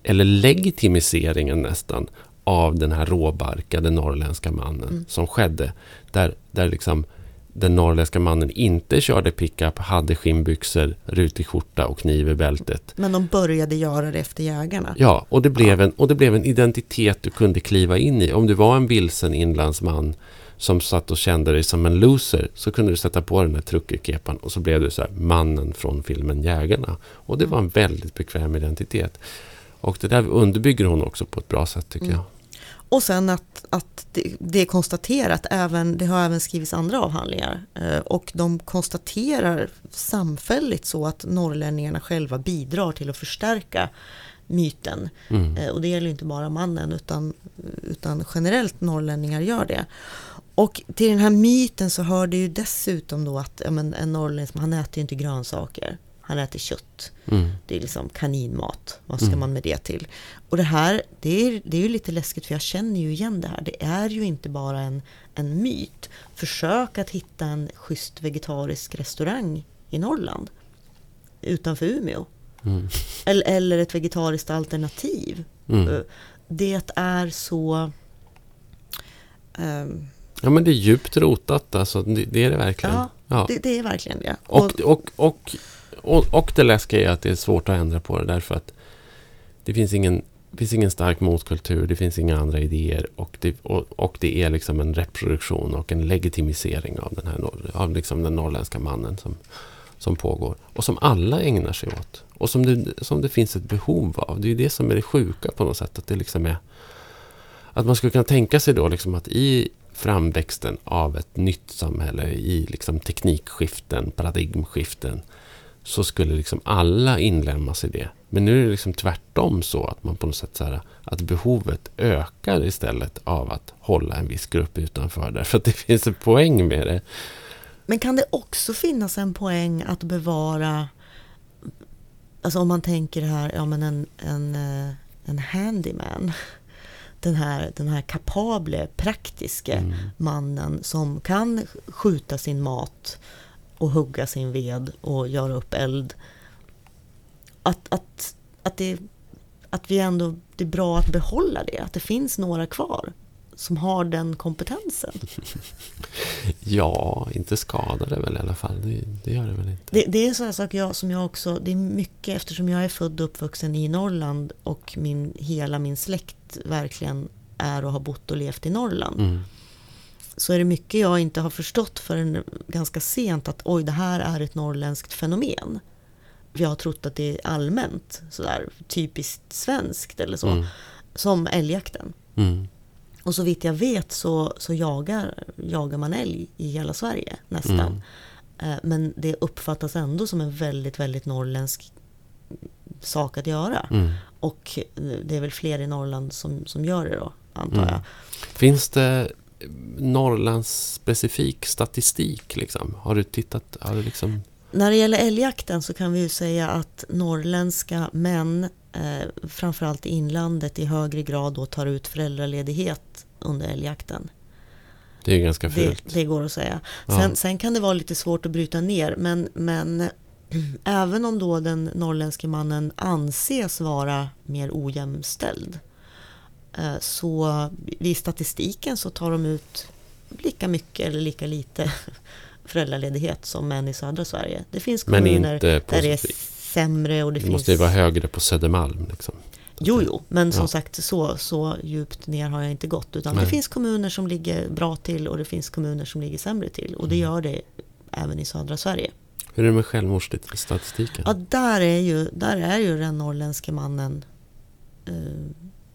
B: eller legitimiseringen nästan, av den här råbarkade norrländska mannen
A: Mm.
B: som skedde. Där, där liksom den norrländska mannen inte körde pickup, hade skinnbyxor, rutig skjorta och kniv i bältet.
A: Men de började göra det efter jägarna.
B: Ja, och det, blev en, och det blev en identitet du kunde kliva in i. Om du var en vilsen inlandsman som satt och kände dig som en loser så kunde du sätta på den här truckerkepan och så blev du så här mannen från filmen Jägarna. Och det var en väldigt bekväm identitet. Och det där underbygger hon också på ett bra sätt tycker
A: Mm.
B: jag.
A: Och sen att, att det, det är konstaterat, även, det har även skrivits andra avhandlingar, eh, och de konstaterar samfälligt så att norrlänningarna själva bidrar till att förstärka myten.
B: Mm.
A: Eh, Och det gäller inte bara mannen utan, utan generellt norrlänningar gör det. Och till den här myten så hör det ju dessutom då att ja, men en norrlänning, han äter ju inte grönsaker. Han äter kött.
B: Mm.
A: Det är liksom kaninmat. Vad ska
B: Mm.
A: man med det till? Och det här, det är, det är ju lite läskigt för jag känner ju igen det här. Det är ju inte bara en, en myt. Försök att hitta en schysst vegetarisk restaurang i Norrland. Utanför Umeå.
B: Mm.
A: Eller, eller ett vegetariskt alternativ.
B: Mm.
A: Eh, Det är så... ehm,
B: Ja men det är djupt rotat alltså. Det, det är det verkligen.
A: Ja,
B: Ja.
A: det, det är verkligen det.
B: Och, och, och, och, och det läskiga är att det är svårt att ändra på det därför att det finns ingen, det finns ingen stark motkultur, det finns inga andra idéer och det, och, och det är liksom en reproduktion och en legitimisering av den här av liksom den norrländska mannen som, som pågår och som alla ägnar sig åt och som det, som det finns ett behov av. Det är ju det som är det sjuka på något sätt. Att det liksom är att man skulle kunna tänka sig då liksom att i framväxten av ett nytt samhälle, i liksom teknikskiften, paradigmskiften, så skulle liksom alla inlämnas i det. Men nu är det liksom tvärtom så att man på något sätt så här, att behovet ökar istället av att hålla en viss grupp utanför. Därför att det finns en poäng med det.
A: Men kan det också finnas en poäng att bevara, alltså om man tänker här, ja men en, en, eh, en handyman. Den här, den här kapable, praktiske
B: Mm.
A: mannen som kan skjuta sin mat och hugga sin ved och göra upp eld. Att, att, att, det, att vi ändå, det är bra att behålla det, att det finns några kvar som har den kompetensen.
B: Ja, inte skadar det väl i alla fall. Det, det gör det väl inte.
A: Det, det är en sån här sak jag, som jag också, det är mycket eftersom jag är född och uppvuxen i Norrland och min, hela min släkt verkligen är och har bott och levt i Norrland.
B: Mm.
A: Så är det mycket jag inte har förstått förrän ganska sent att oj, det här är ett norrländskt fenomen. Jag har trott att det är allmänt, sådär typiskt svenskt eller så.
B: Mm.
A: Som älgjakten.
B: Mm.
A: Och så vitt jag vet så, så jagar, jagar man älg i hela Sverige nästan.
B: Mm.
A: Eh, Men det uppfattas ändå som en väldigt, väldigt norrländsk sak att göra.
B: Mm.
A: Och eh, det är väl fler i Norrland som, som gör det då, antar
B: Mm.
A: jag.
B: Finns det Norrlands specifik statistik? Liksom? Har du tittat? Har du liksom...
A: När det gäller älgjakten så kan vi ju säga att norrländska män, eh, framförallt i inlandet, i högre grad då tar ut föräldraledighet under älgjakten.
B: Det är ganska
A: Det,
B: fult.
A: det går att säga.
B: Ja.
A: Sen, sen kan det vara lite svårt att bryta ner, men, men även om då den norrländske mannen anses vara mer ojämställd, så i statistiken så tar de ut lika mycket eller lika lite föräldraledighet som män i södra Sverige. Det finns kommuner där det är sämre och det,
B: Det
A: finns...
B: måste ju vara högre på Södermalm. Liksom.
A: Jo, jo, men som
B: Ja.
A: sagt så, så djupt ner har jag inte gått. Utan
B: Nej.
A: det finns kommuner som ligger bra till och det finns kommuner som ligger sämre till. Och det
B: Mm.
A: gör det även i södra Sverige.
B: Hur är det med självmordsstatistiken?
A: Ja, där är ju, där är ju den norrländske mannen eh,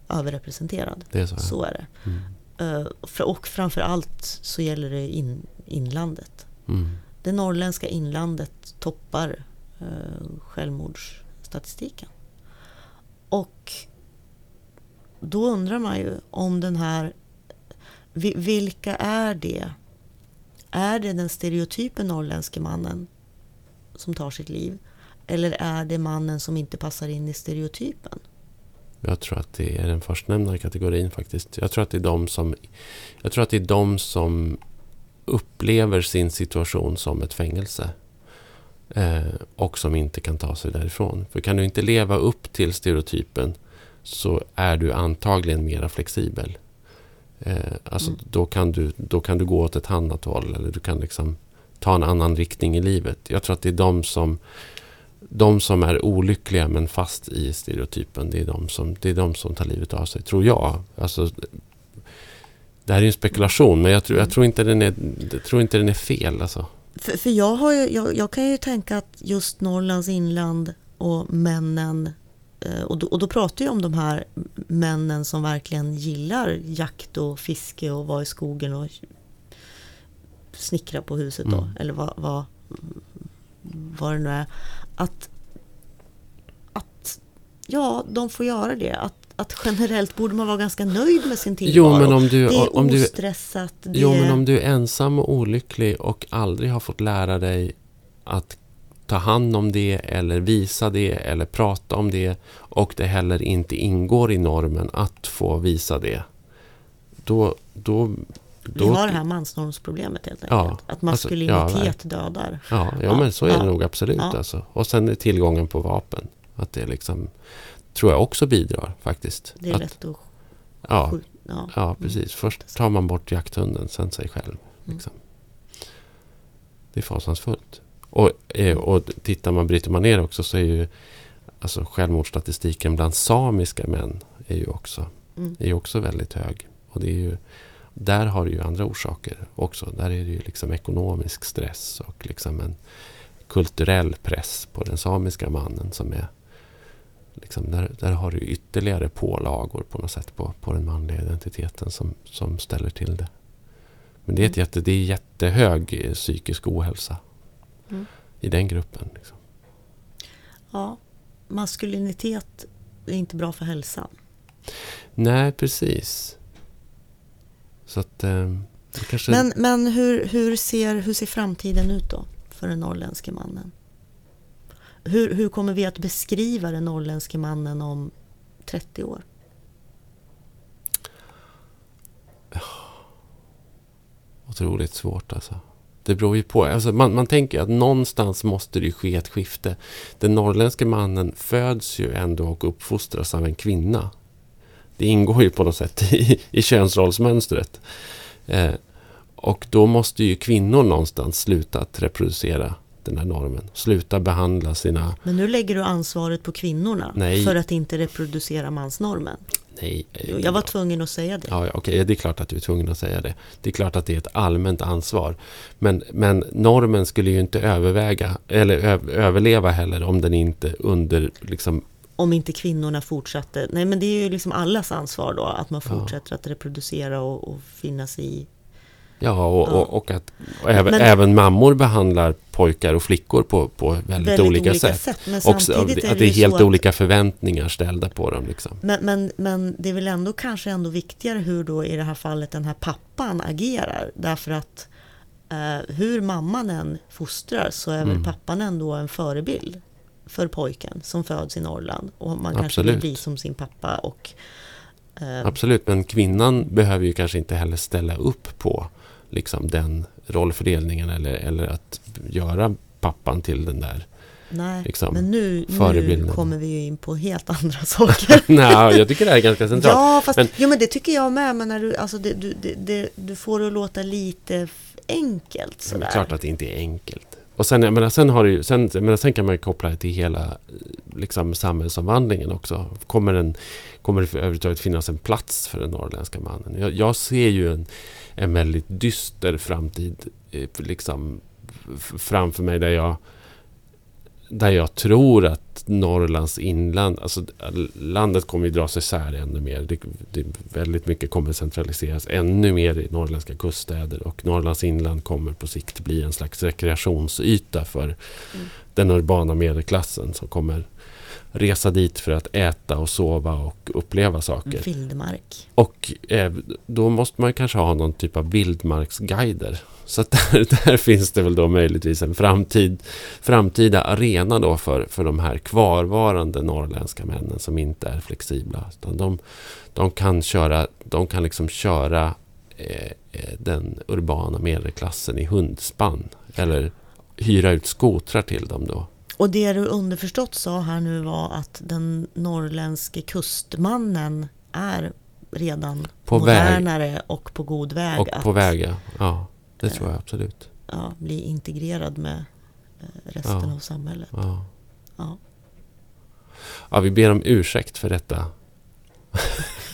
A: överrepresenterad.
B: Det är så?
A: Så är det.
B: Mm.
A: Eh, och framför allt så gäller det in, inlandet.
B: Mm.
A: Det norrländska inlandet toppar eh, självmordsstatistiken. Och då undrar man ju om den här... vi- Vilka är det? Är det den stereotypen norrländske mannen som tar sitt liv? Eller är det mannen som inte passar in i stereotypen?
B: Jag tror att det är den förstnämnda kategorin faktiskt. Jag tror att det är de som, jag tror att det är de som upplever sin situation som ett fängelse. Eh, och som inte kan ta sig därifrån. För kan du inte leva upp till stereotypen så är du antagligen mera flexibel. Eh, alltså
A: Mm.
B: då, kan du, då kan du gå åt ett annat håll eller du kan liksom ta en annan riktning i livet. Jag tror att det är de som de som är olyckliga men fast i stereotypen, det är de som, det är de som tar livet av sig, tror jag. Alltså, det här är ju en spekulation, men jag tror, jag tror, inte, den är, jag tror inte den är fel. Alltså.
A: För, för jag, har ju, jag, jag kan ju tänka att just Norrlands inland och männen eh, och då, och då pratar jag om de här männen som verkligen gillar jakt och fiske och vara i skogen och snickra på huset då.
B: Mm.
A: Eller vad, vad, vad det nu är. Att, att ja, de får göra det. Att, att generellt borde man vara ganska nöjd med sin tillvaro.
B: Jo, men om du,
A: det är
B: om du,
A: ostressat. Det
B: jo, men om du är ensam och olycklig och aldrig har fått lära dig att ta hand om det eller visa det eller prata om det och det heller inte ingår i normen att få visa det. Då, då,
A: Vi
B: då,
A: har det här mansnormsproblemet helt
B: Ja,
A: enkelt. att maskulinitet dödar.
B: Ja, ja,
A: Ja,
B: men så är det
A: ja,
B: nog absolut.
A: ja.
B: Alltså. Och sen är tillgången på vapen. Att det liksom, tror jag också bidrar faktiskt.
A: Det är
B: att,
A: lätt att
B: ja,
A: skjuta. Ja.
B: ja, precis. Först tar man bort jakthunden, sen sig själv.
A: Mm.
B: Liksom. Det är fasansfullt. Och, eh, och tittar man, bryter man ner också så är ju alltså självmordsstatistiken bland samiska män är ju också,
A: Mm.
B: är också väldigt hög. Och det är ju, där har det ju andra orsaker också. Där är det ju liksom ekonomisk stress och liksom en kulturell press på den samiska mannen som är liksom där, där har du ytterligare pålagor på något sätt på, på den manliga identiteten som, som ställer till det. Men det är, ett
A: Mm.
B: jätte, det är jättehög eh, psykisk ohälsa
A: Mm.
B: i den gruppen. Liksom.
A: ja, maskulinitet är inte bra för hälsan.
B: Nej, precis. Så att... Eh, kanske...
A: Men, men hur, hur, ser, hur ser framtiden ut då för den norrländske mannen? Hur, hur kommer vi att beskriva den norrländske mannen om 30 år?
B: Otroligt svårt alltså. Det beror ju på. Alltså man, man tänker att någonstans måste det ske ett skifte. Den norrländske mannen föds ju ändå och uppfostras av en kvinna. Det ingår ju på något sätt i, i könsrollsmönstret. Eh, och då måste ju kvinnor någonstans sluta att reproducera den här normen. Sluta behandla sina...
A: Men nu lägger du ansvaret på kvinnorna
B: Nej.
A: för att inte reproducera mansnormen.
B: Nej. eh,
A: Jo, Jag var tvungen att säga det.
B: Ja, okej, det är klart att du är tvungen att säga det. Det är klart att det är ett allmänt ansvar. Men, men normen skulle ju inte överväga, eller ö, överleva heller om den inte under, liksom,
A: Om inte kvinnorna fortsatte. Nej men det är ju liksom allas ansvar då att man
B: Ja.
A: fortsätter att reproducera och, och finnas i.
B: ja, och,
A: Ja.
B: och, och att och även,
A: Men-
B: även mammor behandlar pojkar och flickor på, på väldigt, olika, sätt.
A: Men
B: Och så-
A: samtidigt är
B: att
A: det,
B: det är helt
A: att,
B: olika förväntningar ställda på dem. Liksom.
A: men, men, men det är väl ändå kanske ändå viktigare hur då i det här fallet den här pappan agerar. Därför att eh, hur mamman än fostrar så är väl
B: Mm.
A: pappan ändå en förebild för pojken som föds i Norrland. Och man kanske
B: Absolut.
A: vill bli som sin pappa. Och, eh,
B: Absolut, men kvinnan behöver ju kanske inte heller ställa upp på liksom, den rollfördelningen eller, eller att göra pappan till den där.
A: nej,
B: liksom,
A: men nu, nu kommer vi ju in på helt andra saker.
B: Nej, jag tycker det här är ganska centralt.
A: Ja, fast,
B: Men-
A: jo, men det tycker jag med. Men när du, alltså, det, du, det, det, du får det att låta lite enkelt.
B: Men det
A: Sådär.
B: är klart att det inte är enkelt. Och sen, jag menar, sen, har det ju, sen, jag menar, sen kan man ju koppla det till hela liksom, samhällsomvandlingen också. Kommer, en, kommer det överhuvudtaget finnas en plats för den norrländska mannen? Jag, jag ser ju en, en väldigt dyster framtid eh, liksom, framför mig där jag, där jag tror att Norrlands inland, alltså landet kommer ju dras isär ännu mer. Det, det, väldigt mycket kommer centraliseras ännu mer i norrländska kuststäder och Norrlands inland kommer på sikt bli en slags rekreationsyta för
A: Mm.
B: den urbana medelklassen som kommer resa dit för att äta och sova och uppleva saker.
A: Vildmark.
B: Och eh, då måste man kanske ha någon typ av vildmarksguider. Så där, där finns det väl då möjligtvis en framtid, framtida arena då för, för de här kvarvarande norrländska männen som inte är flexibla. Utan de, de kan köra, de kan liksom köra eh, eh, den urbana medelklassen i hundspann. Eller hyra ut skotrar till dem då.
A: Och det du underförstått sa här nu var att den norrländske kustmannen är redan
B: På väg.
A: modernare och på god väg
B: Och
A: att
B: på väg, ja. ja. Det
A: Eh,
B: tror jag absolut.
A: ja, bli integrerad med eh, resten
B: Ja.
A: av samhället.
B: Ja.
A: Ja.
B: Ja, vi ber om ursäkt för detta.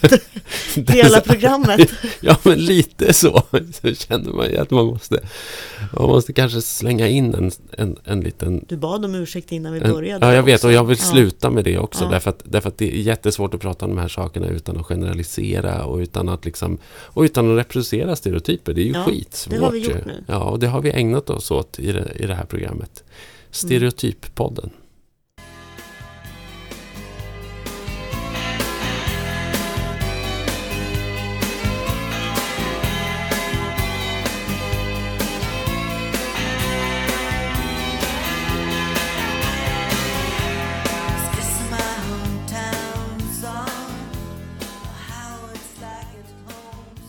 A: Hela programmet.
B: Ja, men lite så. Så känner man ju att man måste, man måste kanske slänga in en, en, en liten...
A: Du bad om ursäkt innan vi
B: En,
A: började.
B: ja, jag vet
A: också.
B: och jag vill sluta med det också.
A: Ja.
B: Därför, att, därför att det är jättesvårt att prata om de här sakerna utan att generalisera och utan att, liksom, och utan att reproducera stereotyper. Det är ju
A: Ja,
B: skitsvårt.
A: det har vi gjort nu.
B: Ja, och det har vi ägnat oss åt i det, i det här programmet. Stereotyppodden.